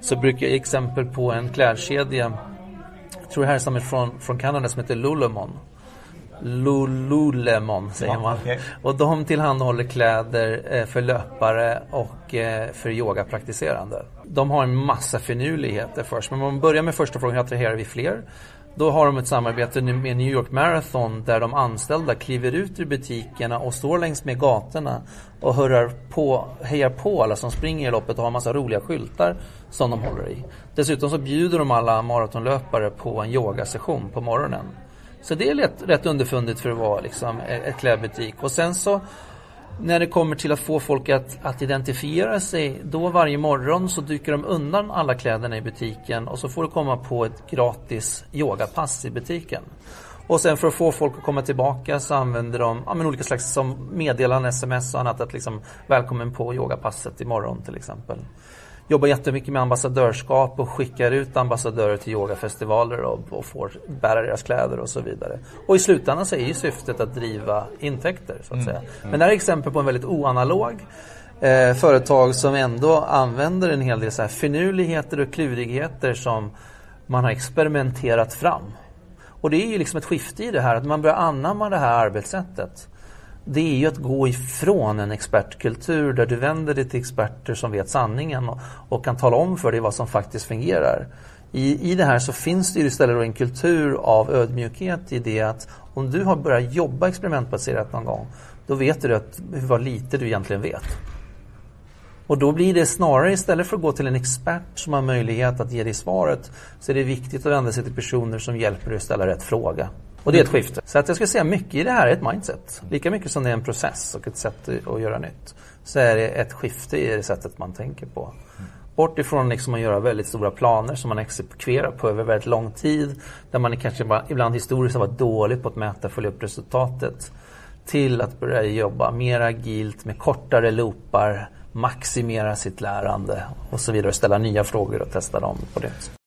så brukar jag ge exempel på en klädkedja, jag tror det härstammar från, från Kanada som heter Lululemon. Lululemon säger Ja, man. okej. Och de tillhandahåller kläder eh, för löpare och eh, för yogapraktiserande. De har en massa finurligheter först. Men om man börjar med första frågan, attraherar vi fler? Då har de ett samarbete med New York Marathon där de anställda kliver ut ur butikerna och står längs med gatorna och hurrar på, hejar på alla som springer i loppet och har massa roliga skyltar som de håller i. Dessutom så bjuder de alla maratonlöpare på en yogasession på morgonen. Så det är rätt, rätt underfundigt för att vara liksom ett klädbutik. Och sen så när det kommer till att få folk att, att identifiera sig, då varje morgon så dyker de undan alla kläderna i butiken och så får du komma på ett gratis yogapass i butiken. Och sen för att få folk att komma tillbaka så använder de ja, men olika slags som meddelanden, sms och annat att liksom välkommen på yogapasset imorgon till exempel. Jobbar jättemycket med ambassadörskap och skickar ut ambassadörer till yogafestivaler och, och får bära deras kläder och så vidare. Och i slutändan så är ju syftet att driva intäkter så att säga. Men det här är exempel på en väldigt oanalog eh, företag som ändå använder en hel del så här finurligheter och klurigheter som man har experimenterat fram. Och det är ju liksom ett skifte i det här, att man börjar anamma det här arbetssättet. Det är ju att gå ifrån en expertkultur där du vänder dig till experter som vet sanningen och, och kan tala om för dig vad som faktiskt fungerar. I, I det här så finns det ju istället då en kultur av ödmjukhet i det att om du har börjat jobba experimentbaserat någon gång, då vet du att, vad lite du egentligen vet. Och då blir det snarare istället för att gå till en expert som har möjlighet att ge dig svaret så är det viktigt att vända sig till personer som hjälper dig att ställa rätt fråga. Och det är ett skifte. Så att jag skulle säga mycket i det här är ett mindset. Lika mycket som det är en process och ett sätt att göra nytt. Så är det ett skifte i det sättet man tänker på. Bort ifrån liksom att göra väldigt stora planer som man exekverar på över väldigt lång tid. Där man kanske bara, ibland historiskt har varit dålig på att mäta och följa upp resultatet. Till att börja jobba mer agilt med kortare loopar, maximera sitt lärande och så vidare. Ställa nya frågor och testa dem på det.